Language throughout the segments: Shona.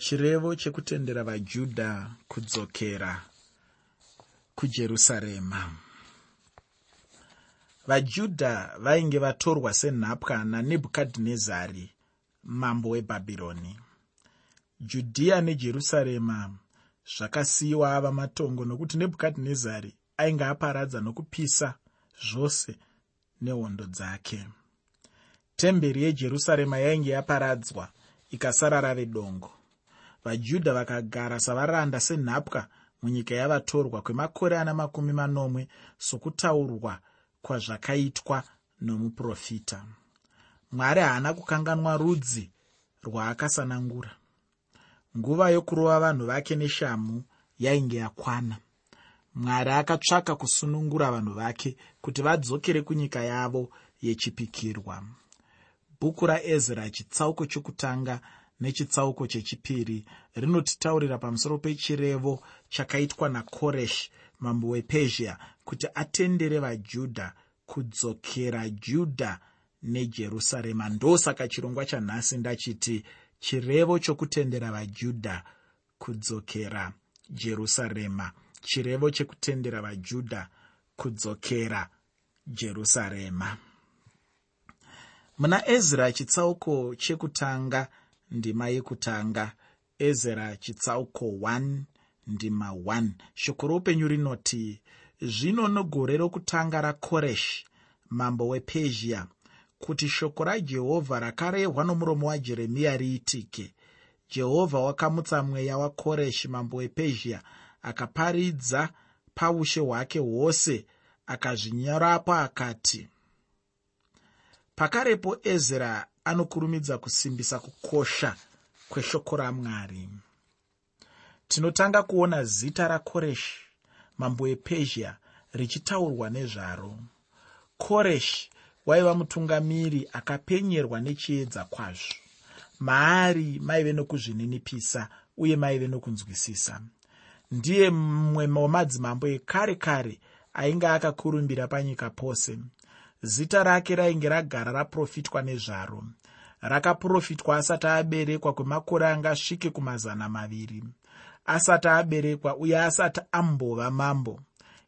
chirevo chekutendera vajudha kudzokera kujerusarema. Vajudha vainge vatorwa senhapwa nanebhukadhinezari mambo webhabhironi. Judhiya nejerusarema zvakasiyiwa ava matongo nokuti nebhukadhinezari ainge aparadza nokupisa zvose nehondo dzake. Temberi yejerusarema yainge yaparadzwa ikasara rave dongo vajudha vakagara savaranda senhapwa munyika yavatorwa kwemakore ana makumi manomwe sokutaurwa kwazvakaitwa nomuprofita. Mwari haana kukanganwa rudzi rwaakasanangura. Nguva yokurova vanhu vake neshamhu yainge yakwana. Mwari akatsvaka kusunungura vanhu vake kuti vadzokere kunyika yavo yechipikirwa. Bhuku raezra chitsauko chokutanga nechitsauko chechipiri. Rinotitaurira pamusoro pechirevo chakaitwa nakoreshi mambo wepezhia kuti atendere vajudha kudzokera judha nejerusarema. Ndosaka chirongwa chanhasi ndachiti chirevo chokutendera vajudha kudzokera jerusarema. Chirevo chekutendera vajudha kudzokera jerusarema. Muna ezra chitsauko chekutanga ndima yekutanga. Ezra chitsauko 1 ndima 1 shoko roupenyu rinoti zvino nogore rokutanga rakoreshi mambo wepezhia kuti shoko rajehovha rakarehwa nomuromo wajeremiya riitike. Jehovha wakamutsa mweya wakoreshi mambo wepezhia akaparidza paushe hwake hwose akazvinyorapo akati pakarepo ezra anokurumidza kusimbisa kukosha kweshoko ramwari. Tinotanga kuona zita rakoreshi mambo wepezhia richitaurwa nezvaro. Koreshi waiva mutungamiri akapenyerwa nechiedza kwazvo. Maari maive nokuzvininipisa uye maive nokunzwisisa. Ndiye mumwe wemadzimambo ekare kare ainge akakurumbira panyika pose zita rake rainge ragara raprofitwa nezvaro. Rakaprofitwa asati aberekwa kwemakore angasvike kumazana maviri. Asati aberekwa uye asati ambova mambo.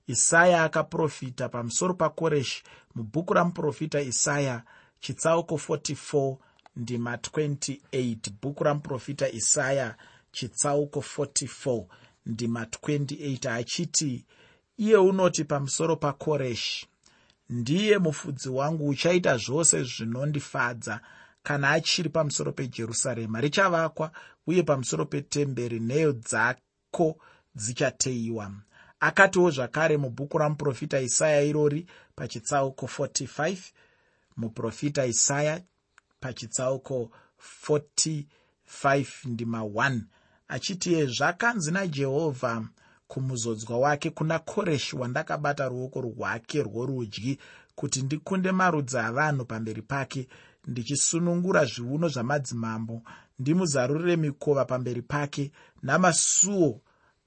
Isaya akaprofita pamusoro pakoreshi. Mubhuku ramuprofita isaya chitsauko 44 ndima 28 bhuku ramuprofita isaya chitsauko 44 ndima 28 achiti iye unoti pamusoro pakoreshi ndiye mufudzi wangu uchaita zvose zvinondifadza. Kana achiri pamusoro pejerusarema richavakwa uye pamusoro petemberi nheyo dzako dzichateyiwa. Akatiwo zvakare mubhuku ramuprofita isaya irori pachitsauko 45 muprofita isaya pachitsauko 45 ndima 1 achitiye zvakanzi najehovha kumuzodzwa wake kuna koreshi wandakabata ruoko rwake rworudyi kuti ndikunde marudzi avanhu pamberi pake ndichisunungura zviuno zvamadzimambo. Ndimuzarurire mikova pamberi pake namasuo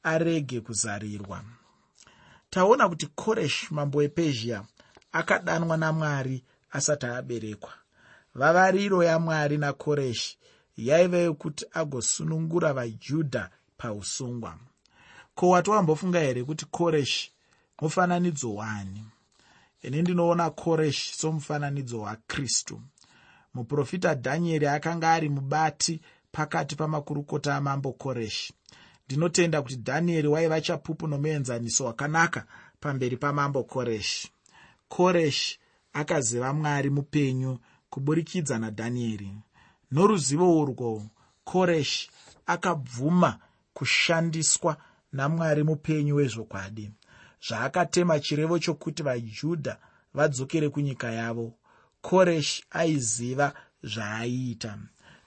arege kuzarirwa. Taona kuti koreshi mambo wepezhia akadanwa namwari asati aberekwa. Vavariro yamwari nakoreshi yaiva yekuti agosunungura vajudha pausungwa ko watiwambofunga here kuti koreshi mufananidzo wani? Ini ndinoona koreshi somufananidzo wakristu muprofita dhanieri akanga ari mubati pakati pamakurukota amambo koreshi ndinotenda kuti dhanieri waiva chapupu nomuenzaniso wakanaka pamberi pamambo koreshi koreshi akaziva mwari mupenyu kuburikidza nadhanieri noruzivo urwo koreshi akabvuma kushandiswa namwari mupenyu wezvokwadi zvaakatema chirevo chokuti vajudha vadzokere kunyika yavo. Koreshi aiziva zvaaiita.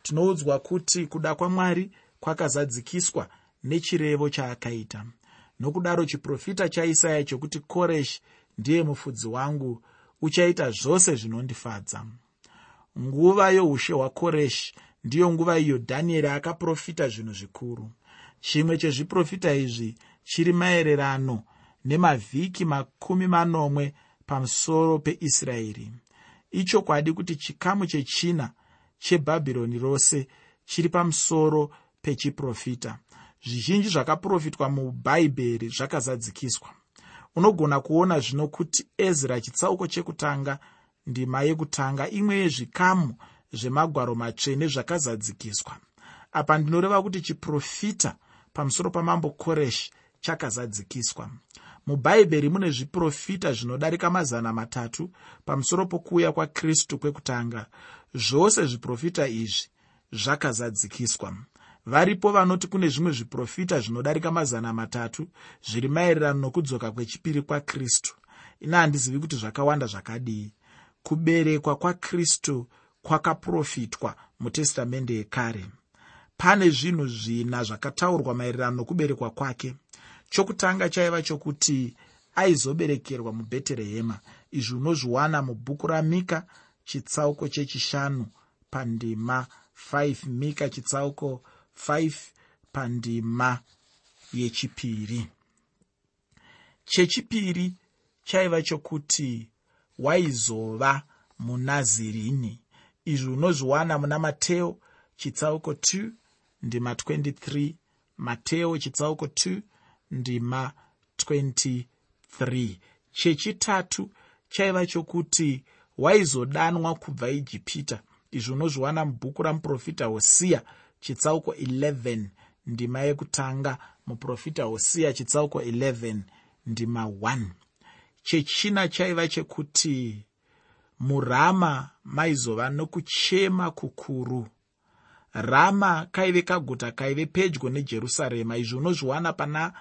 Tinoudzwa kuti kuda kwamwari kwakazadzikiswa nechirevo chaakaita. Nokudaro chiprofita chaisaya chokuti koreshi ndiye mufudzi wangu uchaita zvose zvinondifadza. Nguva youshe hwakoreshi ndiyo nguva iyo dhanieri akaprofita zvinhu zvikuru chimwe chezviprofita izvi chiri maererano nemavhiki makumi manomwe pamusoro peisraeri. Ichokwadi kuti chikamu chechina chebhabhironi rose chiri pamusoro pechiprofita. Zvizhinji zvakaprofitwa mubhaibheri zvakazadzikiswa. Unogona kuona zvino kuti ezra chitsauko chekutanga ndima yekutanga imwe yezvikamu zvemagwaro matsvene zvakazadzikiswa. Apa ndinoreva kuti chiprofita pamusoro pamambo koreshi chakazadzikiswa. Mubhaibheri mune zviprofita zvinodarika mazana matatu pamusoro pokuuya kwakristu kwekutanga. Zvose zviprofita izvi zvakazadzikiswa. Varipo vanoti kune zvimwe zviprofita zvinodarika mazana matatu zviri maererano nokudzoka kwechipiri kwakristu. Ina handizivi kuti zvakawanda zvakadii. Kuberekwa kwakristu kwakaprofitwa mutestamende yekare pane zvinhu zvina zvakataurwa maererano nokuberekwa kwake. Chokutanga chaiva chokuti aizoberekerwa mubheterehema. Izvi unozviwana mubhuku ramika chitsauko chechishanu pandima 5 mika chitsauko 5 pandima yechipiri. Chechipiri chaiva chokuti waizova munazirini. Izvi unozviwana muna mateo chitsauko 2 ndima 23 mateo chitsauko 2 ndima 23 chechitatu chaiva chokuti waizodanwa kubva ijipita izvi unozviwana mubhuku ramuprofita hosiya chitsauko 11 ndima yekutanga muprofita hosiya chitsauko 11 ndima 1 chechina chaiva chekuti murama maizova nokuchema kukuru rama kaive kaguta kaive pedyo nejerusarema. Izvi unozviwana pana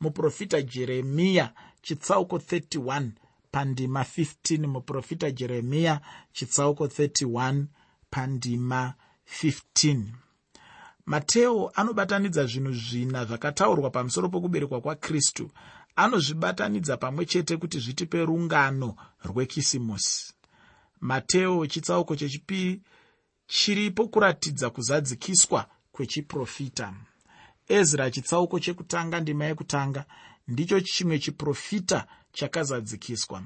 muprofita jeremiya chitsauko 31 pandima 15 muprofita jeremiya chitsauko 31 pandima 15 mateo anobatanidza zvinhu zvina zvakataurwa pamusoro pokuberekwa kwakristu. Anozvibatanidza pamwe chete kuti zvitipe rungano rwekisimusi. Mateo chitsauko chechipiri chiripo kuratidza kuzadzikiswa kwechiprofita. Ezra chitsauko chekutanga ndima yekutanga ndicho chimwe chiprofita chakazadzikiswa.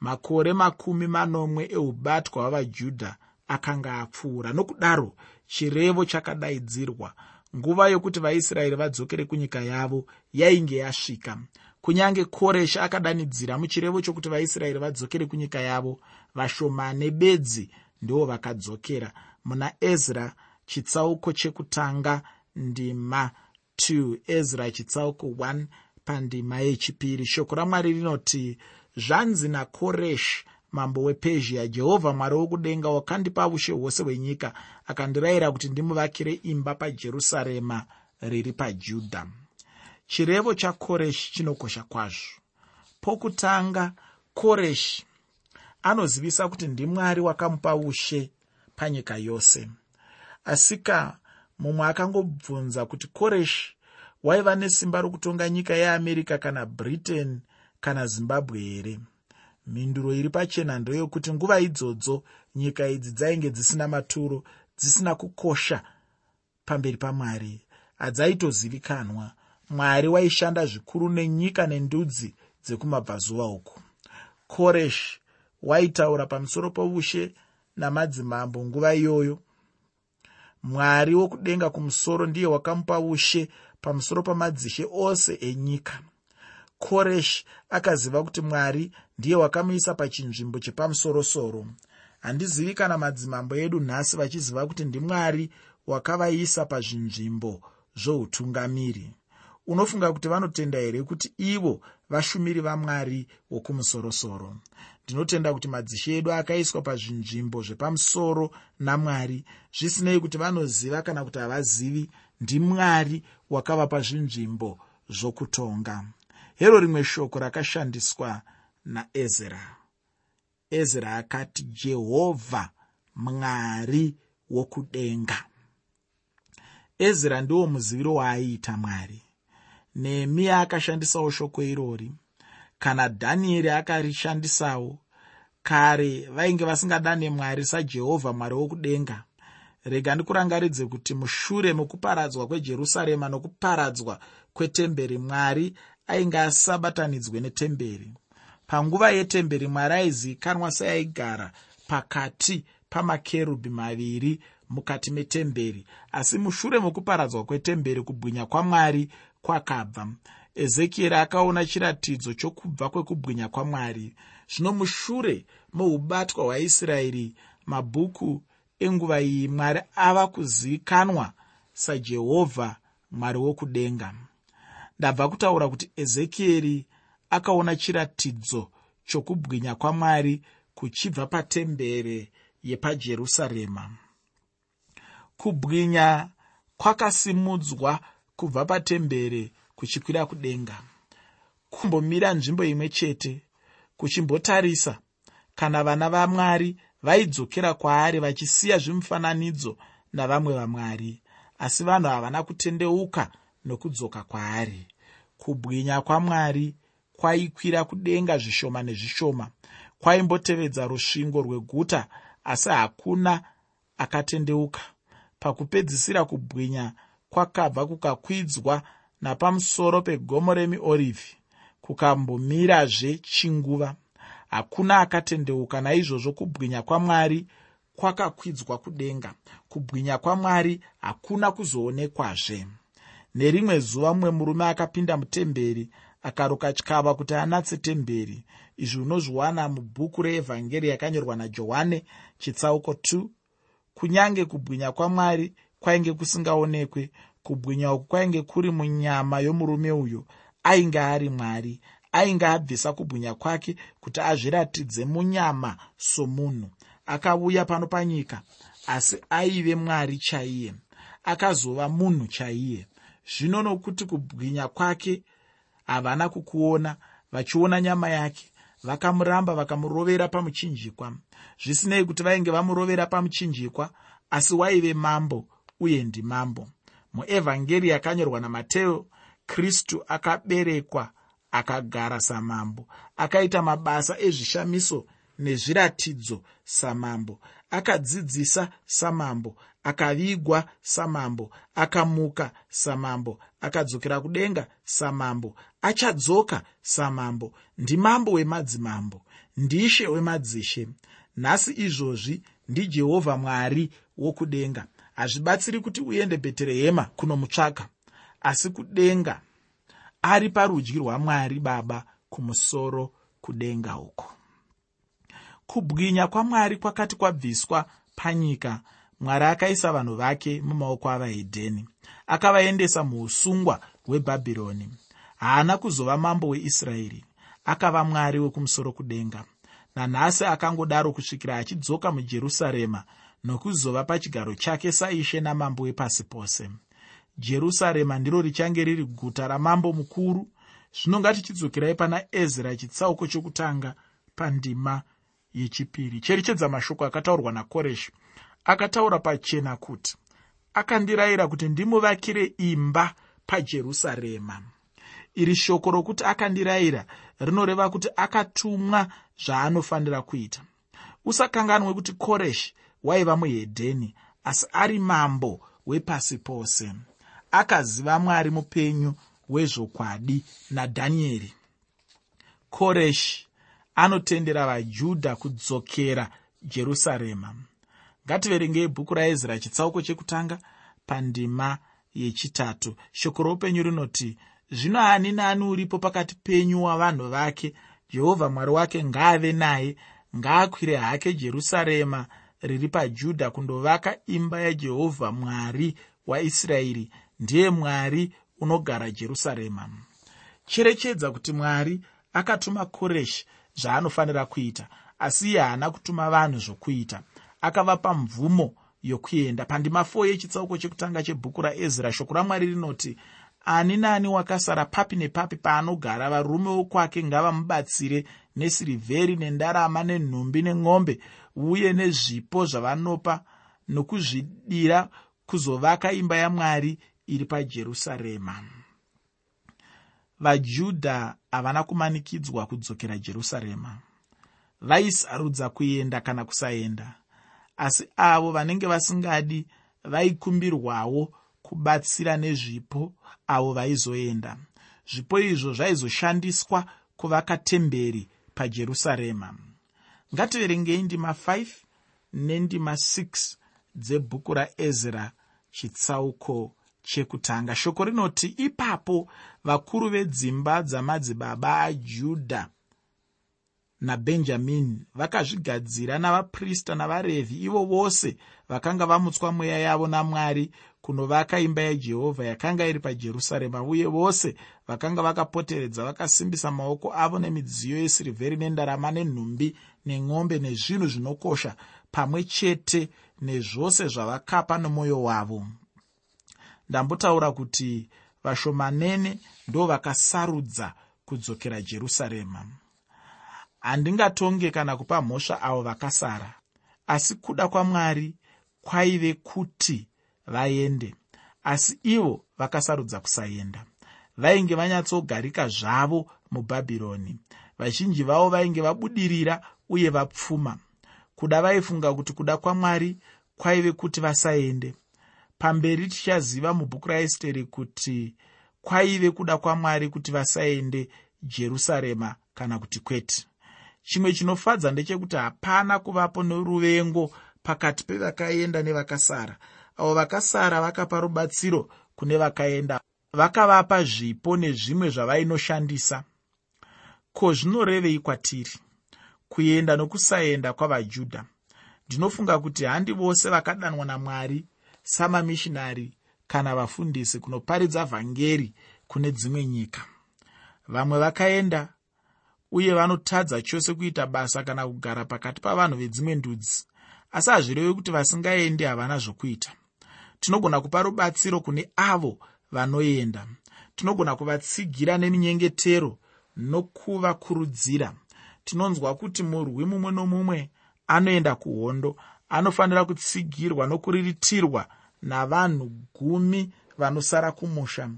Makore makumi manomwe eubatwa hwavajudha akanga apfuura. Nokudaro chirevo chakadaidzirwa. Nguva yokuti vaisraeri vadzokere kunyika yavo yainge yasvika. Kunyange koreshi akadanidzira muchirevo chokuti vaisraeri vadzokere kunyika yavo vashomane bedzi ndivo vakadzokera muna ezra chitsauko chekutanga ndima 2 ezra chitsauko 1 pandima yechipiri. Shoko ramwari rinoti zvanzi nakoreshi mambo wepezhia jehovha mwari wokudenga wakandipa ushe hwose hwenyika akandirayira kuti ndimuvakire imba pajerusarema riri pajudha. Chirevo chakoreshi chinokosha kwazvo. Pokutanga koreshi anozivisa kuti ndimwari wakamupa ushe panyika yose. Asika mumwe akangobvunza kuti koreshi waiva nesimba rokutonga nyika yeamerica kana britain kana zimbabwe here? Mhinduro iri pachena ndeyokuti nguva idzodzo nyika idzi dzainge dzisina maturo dzisina kukosha pamberi pamwari. Hadzaitozivikanwa mwari waishanda zvikuru nenyika nendudzi dzekumabvazuva uku. Koreshi waitaura pamusoro poushe namadzimambo nguva iyoyo. Mwari wokudenga kumusoro ndiye wakamupa ushe pamusoro pamadzishe ose enyika. Koreshi akaziva kuti mwari ndiye wakamuisa pachinzvimbo chepamusorosoro. Handizivi kana madzimambo edu nhasi vachiziva kuti ndimwari wakavaisa pazvinzvimbo zvoutungamiri. Unofunga kuti vanotenda here kuti ivo vashumiri vamwari wokumusorosoro ndinotenda kuti madzishe edu akaiswa pazvinzvimbo zvepamusoro namwari. Zvisinei kuti vanoziva kana kuti havazivi ndimwari wakavapa zvinzvimbo zvokutonga. Hero rimwe shoko rakashandiswa naezra ezra akati jehovha mwari wokudenga. Ezra ndiwo muziviro waaiita mwari. Nehemiya akashandisawo shoko irori kana dhanieri akarishandisawo kare vainge vasingadane mwari sajehovha mwari wokudenga. Rega ndikurangaridze kuti mushure mokuparadzwa kwejerusarema nokuparadzwa kwetemberi mwari ainge asabatanidzwe netemberi. Panguva yetemberi mwari aizivikanwa seaigara pakati pamakerubhi maviri mukati metemberi asi mushure mokuparadzwa kwetemberi kubwinya kwamwari kwakabva ezekieri akaona chiratidzo chokubva kwekubwinya kwamwari. Zvino mushure moubatwa hwaisraeri mabhuku enguva iyi mwari ava kuzivikanwa sajehovha mwari wokudenga. Ndabva kutaura kuti ezekieri akaona chiratidzo chokubwinya kwamwari kuchibva patembere yepajerusarema. Kubwinya kwakasimudzwa kubva patembere kuchikwira kudenga kumbomira nzvimbo imwe chete kuchimbotarisa. Kana vana vamwari vaidzokera kwaari vachisiya zvimufananidzo navamwe vamwari asi vanhu havana kutendeuka nokudzoka kwaari. Kubwinya kwamwari kwaikwira kudenga zvishoma nezvishoma kwaimbotevedza rusvingo rweguta asi hakuna akatendeuka. Pakupedzisira kubwinya kwakabva kukakwidzwa napamusoro pegomo remiorivhi kukambomirazve chinguva. Hakuna akatendeuka naizvozvo kubwinya kwamwari kwakakwidzwa kudenga. Kubwinya kwamwari hakuna kuzoonekwazve. Nerimwe zuva mumwe murume akapinda mutemberi akaruka tyava kuti anatse temberi. Izvi unozviwana mubhuku reevhangeri yakanyorwa najohane chitsauko 2 kunyange kubwinya kwamwari kwainge kusingaonekwe kubwinya uku kwainge kuri munyama yomurume uyo ainge ari mwari ainge abvisa kubwinya kwake kuti azviratidze munyama somunhu. Akauya pano panyika asi aive mwari chaiye akazova munhu chaiye. Zvino nokuti kubwinya kwake havana kukuona vachiona nyama yake vakamuramba vakamurovera pamuchinjikwa. Zvisinei kuti vainge vamurovera pamuchinjikwa asi waive mambo uye ndimambo muevhangeri yakanyorwa namateo kristu akaberekwa akagara samambo. Akaita mabasa ezvishamiso nezviratidzo samambo. Akadzidzisa samambo akavigwa samambo akamuka samambo akadzokera kudenga samambo achadzoka samambo. Ndimambo wemadzimambo ndishe wemadzishe. Nhasi izvozvi ndijehovha mwari wokudenga hazvibatsiri kuti uende bheterehema kunomutsvaka asi kudenga ari parudyi rwamwari baba kumusoro kudenga uko kubwinya kwamwari kwakati kwabviswa panyika mwari akaisa vanhu vake mumaoko avahedheni akavaendesa muusungwa hwebhabhironi. Haana kuzova mambo weisraeri akava mwari wekumusoro kudenga nanhasi akangodaro kusvikira achidzoka mujerusarema nokuzova pachigaro chake saishe namambo wepasi pose. Jerusarema ndiro richange riri guta ramambo mukuru. Zvino ngatichidzokerai pana ezra chitsauko chokutanga pandima yechipiri. Cherechedza mashoko akataurwa nakoreshi. Akataura pachena kuti akandirayira kuti ndimuvakire imba pajerusarema. Iri shoko rokuti akandirayira rinoreva kuti akatumwa zvaanofanira kuita. Usakanganwe kuti koreshi waiva muhedheni asi ari mambo wepasi pose. Akaziva mwari mupenyu wezvokwadi nadhanieri. Koreshi anotendera vajudha kudzokera jerusarema. Ngativerengei bhuku raezra chitsauko chekutanga pandima yechitatu. Shoko roupenyu rinoti zvino ani naani uripo pakati penyu wavanhu vake? Jehovha mwari wake ngaave naye ngaakwire hake jerusarema riri pajudha kundovaka imba yajehovha mwari waisraeri ndiye mwari unogara jerusarema. Cherechedza kuti mwari akatuma koreshi zvaanofanira kuita asi iye haana kutuma vanhu zvokuita. Akavapa mvumo yokuenda. Pandima 4 yechitsauko chekutanga chebhuku raezra shoko ramwari rinoti ani naani wakasara papi nepapi paanogara varume wokwake ngavamubatsire nesirivheri nendarama nenhumbi nemombe uye nezvipo zvavanopa nokuzvidira kuzovaka imba yamwari iri pajerusarema. Vajudha havana kumanikidzwa kudzokera jerusarema. Vaisarudza kuenda kana kusaenda asi avo vanenge vasingadi vaikumbirwawo kubatsira nezvipo avo vaizoenda. Zvipo izvo zvaizoshandiswa kuvaka temberi pajerusarema. Ngativerengei ndima 5 nendima 6 dzebhuku raezra chitsauko chekutanga. Shoko rinoti ipapo vakuru vedzimba dzamadzibaba ajudha nabhenjamini vakazvigadzira navaprista navarevhi ivo vose vakanga vamutswa mweya yavo namwari kunovaka imba yajehovha yakanga iri pajerusarema uye vose vakanga vakapoteredza vakasimbisa maoko avo nemidziyo yesirivheri nendarama nenhumbi nemombe nezvinhu zvinokosha pamwe chete nezvose zvavakapa nomwoyo wavo. Ndambotaura kuti vashomanene ndo vakasarudza kudzokera jerusarema. Handingatonge kana kupa mhosva avo vakasara asi kuda kwamwari kwaive kuti vaende. Asi ivo vakasarudza kusaenda vainge vanyatsogarika zvavo mubhabhironi. Vazhinji vavo vainge vabudirira uye vapfuma. Kuda vaifunga kuti kuda kwamwari kwaive kuti vasaende pamberi tichaziva mubhuku raesteri kuti kwaive kuda kwamwari kuti vasaende jerusarema kana kuti kwete. Chimwe chinofadza ndechekuti hapana kuvapo noruvengo pakati pevakaenda nevakasara avo vakasara vakapa rubatsiro kune vakaenda. Vakavapa zvipo nezvimwe zvavainoshandisa ko zvinorevei kwatiri? Kuenda nokusaenda kwavajudha. Ndinofunga kuti handi vose vakadanwa namwari samamishinari kana vafundisi kunoparidza vhangeri kune dzimwe nyika. Vamwe vakaenda uye vanotadza chose kuita basa kana kugara pakati pavanhu vedzimwe ndudzi. Asi hazvirevi kuti vasingaendi havana zvokuita tinogona kupa rubatsiro kune avo vanoenda. Tinogona kuvatsigira neminyengetero nokuvakurudzira. Tinonzwa kuti murwi mumwe nomumwe anoenda kuhondo anofanira kutsigirwa nokuriritirwa navanhu gumi vanosara kumusha.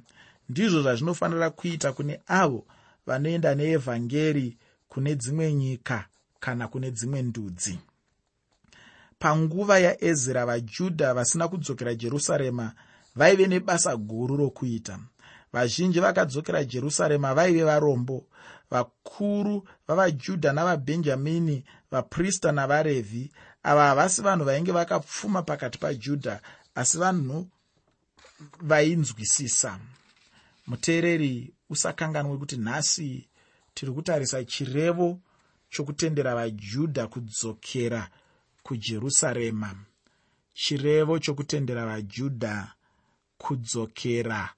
Ndizvo zvazvinofanira kuita kune avo vanoenda neevhangeri kune dzimwe nyika kana kune dzimwe ndudzi panguva yaezra vajudha vasina kudzokera jerusarema vaive nebasa guru rokuita. Vazhinji vakadzokera jerusarema vaive varombo. Vakuru vavajudha navabhenjamini vaprista navarevhi ava havasi vanhu vainge vakapfuma pakati pajudha asi vanhu vainzwisisa. Muteereri usakanganwe kuti nhasi tiri kutarisa chirevo chokutendera vajudha kudzokera kujerusarema. Chirevo chokutendera vajudha kudzokera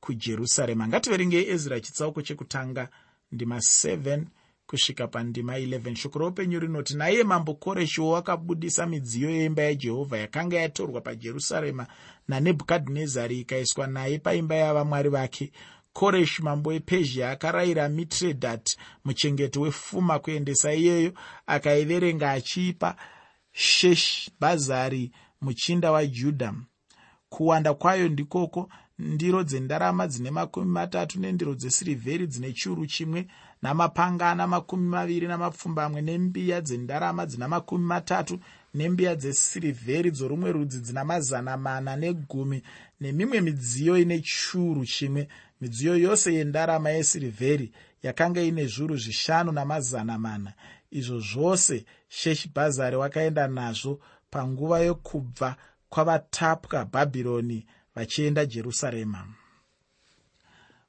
kujerusarema. Ngativerengei ezra chitsauko chekutanga ndima 7 kusvika pandima 11 shoko roupenyu rinoti naiye mambo koreshiwo wakabudisa midziyo yeimba yajehovha yakanga yatorwa pajerusarema nanebhukadhinezari ikaiswa naye paimba yavamwari vake. Koreshi mambo wepezhia akarayira mitredhat muchengeti wefuma kuendesa iyeyo akaiverenga achiipa sheshbhazari muchinda wajudha kuwanda kwayo ndikoko ndiro dzendarama dzine makumi matatu nendiro dzesirivheri dzine chiuru chimwe namapangana makumi maviri namapfumbamwe nembiya dzendarama dzina makumi matatu nembiya dzesirivheri dzorumwe rudzi dzina mazana mana negumi nemimwe midziyo ine chiuru chimwe. Midziyo yose yendarama yesirivheri yakanga ine zviuru zvishanu namazana mana izvo zvose sheshibhazari wakaenda nazvo panguva yokubva kwavatapwa bhabhironi vachienda jerusarema.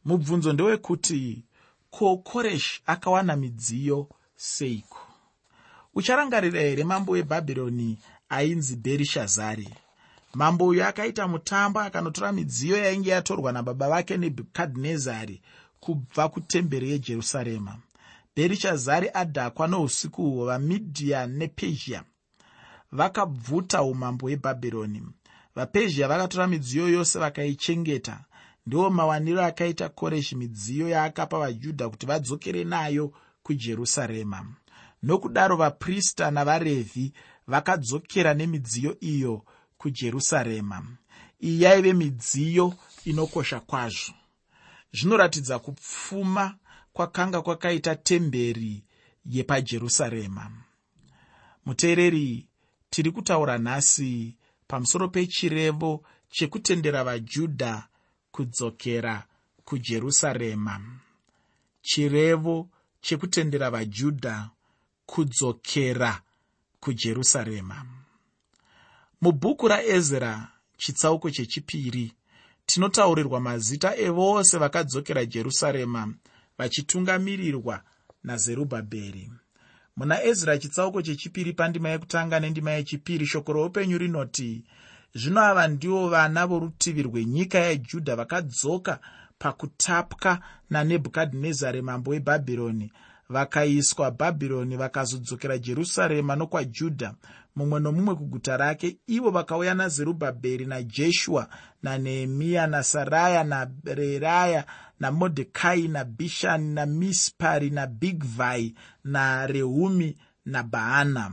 Mubvunzo ndewekuti ko koreshi akawana midziyo seiko? Ucharangarira here mambo webhabhironi ainzi bherishazari? Mambo uyu akaita mutambo akanotora midziyo yainge yatorwa nababa vake nebhukadhinezari kubva kutemberi yejerusarema bherishazari adhakwa nousiku uhwo vamidhian nepezhia vakabvuta umambo hwebhabhironi vapezhia vakatora midziyo yose vakaichengeta. Ndiwo mawaniro akaita koreshi midziyo yaakapa vajudha kuti vadzokere nayo kujerusarema. Nokudaro vaprista navarevhi vakadzokera nemidziyo iyo kujerusarema. Iyi yaive midziyo inokosha kwazvo. Zvinoratidza kupfuma kwakanga kwakaita temberi yepajerusarema. Muteereri tiri kutaura nhasi pamusoro pechirevo chekutendera vajudha kudzokera kujerusarema. Chirevo chekutendera vajudha kudzokera kujerusarema. Mubhuku raezra chitsauko chechipiri tinotaurirwa mazita evose vakadzokera jerusarema vachitungamirirwa nazerubhabheri muna ezra chitsauko chechipiri pandima yekutanga nendima yechipiri shoko roupenyu rinoti zvino ava ndivo vana vorutivi rwenyika yejudha vakadzoka pakutapwa nanebhukadhinezari mambo webhabhironi. Vakaiswa bhabhironi vakazodzokera jerusarema nokwajudha mumwe nomumwe kuguta rake. Ivo vakauya nazerubhabheri najeshua nanehemiya nasaraya nareraya namodhekai nabhishani namispari nabigvai narehumi nabhaana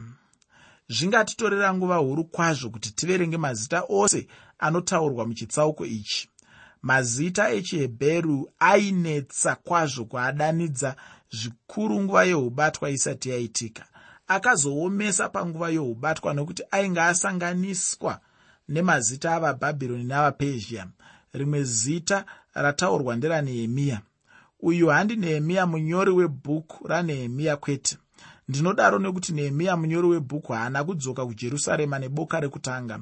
zvingatitorera nguva huru kwazvo kuti tiverenge mazita ose anotaurwa muchitsauko ichi. Mazita echihebheru ainetsa kwazvo kuadanidza zvikuru nguva yeubatwa isati yaitika. Akazoomesa panguva youbatwa nokuti ainge asanganiswa nemazita avabhabhironi navapezhia. Rimwe zita rataurwa nderanehemiya uyu handi nehemiya munyori webhuku ranehemiya kwete. Ndinodaro nekuti nehemiya munyori webhuku haana kudzoka kujerusarema neboka rekutanga.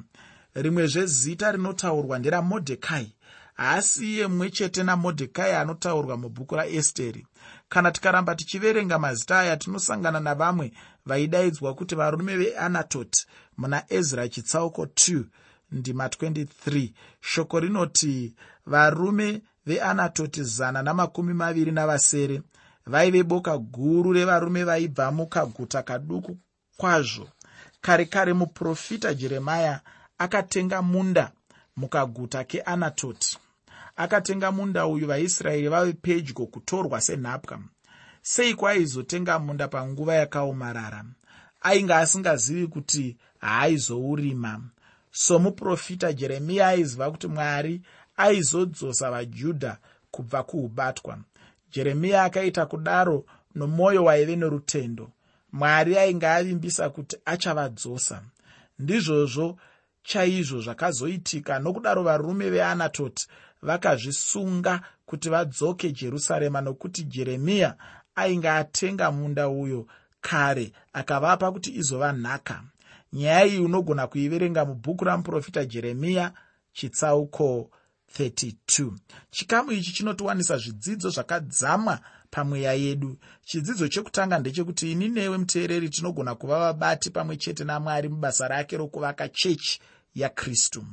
Rimwezve zita rinotaurwa nderamodhekai haasi iye mumwe chete namodhekai anotaurwa mubhuku raesteri. Kana tikaramba tichiverenga mazita aya tinosangana navamwe vaidaidzwa kuti varume veanatoti muna ezra chitsauko 2 ndima 23 shoko rinoti varume veanatoti zana namakumi maviri navasere vaive boka guru revarume vaibva mukaguta kaduku kwazvo. Kare kare muprofita jeremaya akatenga munda mukaguta keanatoti. Akatenga munda uyu vaisraeri vave pedyo kutorwa senhapwa. Seiko aizotenga munda panguva yakaomarara? Ainge asingazivi kuti haaizourima somuprofita jeremiya aiziva kuti mwari aizodzosa vajudha kubva kuubatwa. Jeremiya akaita kudaro nomwoyo waive norutendo. Mwari ainge avimbisa kuti achavadzosa. Ndizvozvo chaizvo zvakazoitika nokudaro varume veanatoti vakazvisunga kuti vadzoke jerusarema nokuti jeremiya ainge atenga munda uyo kare akavapa kuti izova nhaka nyaya iyi unogona kuiverenga mubhuku ramuprofita jeremiya chitsauko 32 chikamu ichi chinotiwanisa zvidzidzo zvakadzamwa pamweya yedu. Chidzidzo chekutanga ndechekuti ini newe muteereri tinogona kuva vabati pamwe chete namwari mubasa rake rokuvaka chechi yakristu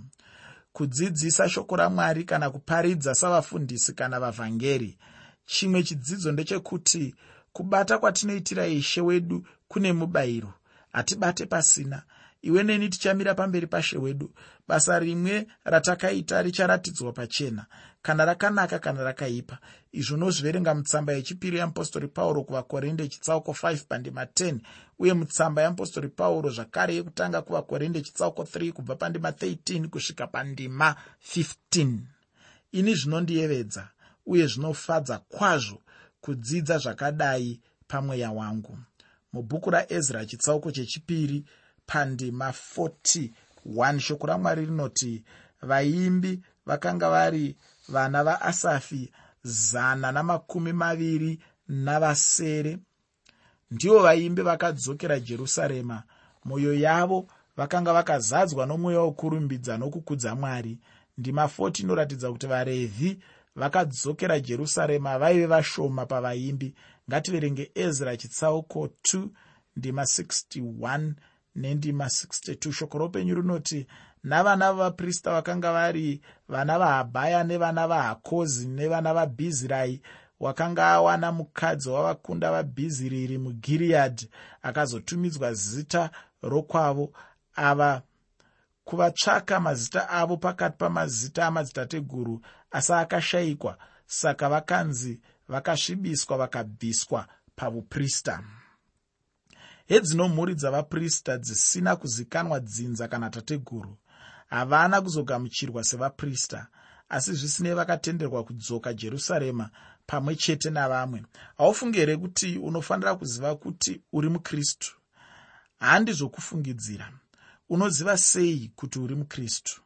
kudzidzisa shoko ramwari kana kuparidza savafundisi kana vavhangeri. Chimwe chidzidzo ndechekuti kubata kwatinoitira ishe wedu kune mubayiro hatibate pasina. Iwe neni tichamira pamberi pashe wedu. Basa rimwe ratakaita richaratidzwa pachena. Kana rakanaka kana rakaipa. Izvo nozviverenga mutsamba yechipiri yeapostori pauro kuvakorinde chitsauko 5 pandima 10 uye mutsamba yeapostori pauro zvakare yekutanga kuvakorinde chitsauko 3 kubva pandima 13 kusvika pandima 15 ini zvinondiyevedza uye zvinofadza kwazvo kudzidza zvakadai pamweya wangu mubhuku raezra chitsauko chechipiri pandima 41 shoko ramwari rinoti vaimbi vakanga vari vana vaasafi zana namakumi maviri navasere ndivo vaimbi vakadzokera jerusarema. Mwoyo yavo vakanga vakazadzwa nomweya wokurumbidza nokukudza mwari. Ndima 40 inoratidza kuti varevhi vakadzokera jerusarema vaive vashoma pavaimbi ngativerenge ezra chitsauko 2 ndima 61 nendima 62 shoko roupenyu rinoti navana vavaprista vakanga vari vana vahabhaya nevana vahakozi nevana vabhizirai wakanga awana mukadzi wavakunda vabhiziriri mugiriyadhi akazotumidzwa zita rokwavo. Ava kuvatsvaka mazita avo pakati pamazita amadzitateguru asi akashayikwa. Saka vakanzi vakasvibiswa vakabviswa pauprista hedzino mhuri dzavaprista dzisina kuzikanwa dzinza kana tateguru. Havana kuzogamuchirwa sevaprista asi zvisinei vakatenderwa kudzoka jerusarema pamwe chete navamwe. Haufungi here kuti unofanira kuziva kuti uri mukristu. Handi zvokufungidzira. Unoziva sei kuti uri mukristu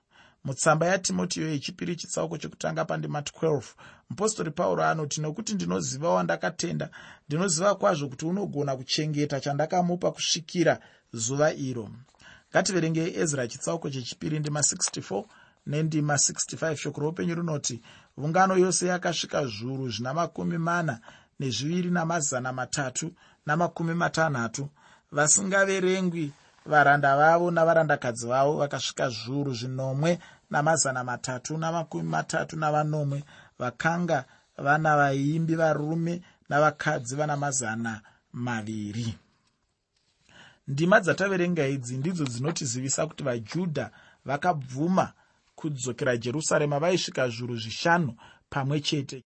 mutsamba yatimotiyo yechipiri chitsauko chekutanga pandima 12 mupostori pauro anoti nokuti ndinoziva wandakatenda ndinoziva kwazvo kuti unogona kuchengeta chandakamupa kusvikira zuva iro. Ngativerenge ezra chitsauko chechipiri ndima 64 nendima 65 shoko roupenyu rinoti ungano yose yakasvika zviuru zvina makumi mana nezviviri namazana matatu namakumi matanhatu. Vasingaverengwi varanda vavo navarandakadzi vavo vakasvika zviuru zvinomwe namazana matatu namakumi matatu navanomwe vakanga vana vaimbi varume navakadzi vana mazana maviri. Ndima dzataverenga idzi ndidzo dzinotizivisa kuti vajudha vakabvuma kudzokera jerusarema vaisvika zviuru zvishanu pamwe chete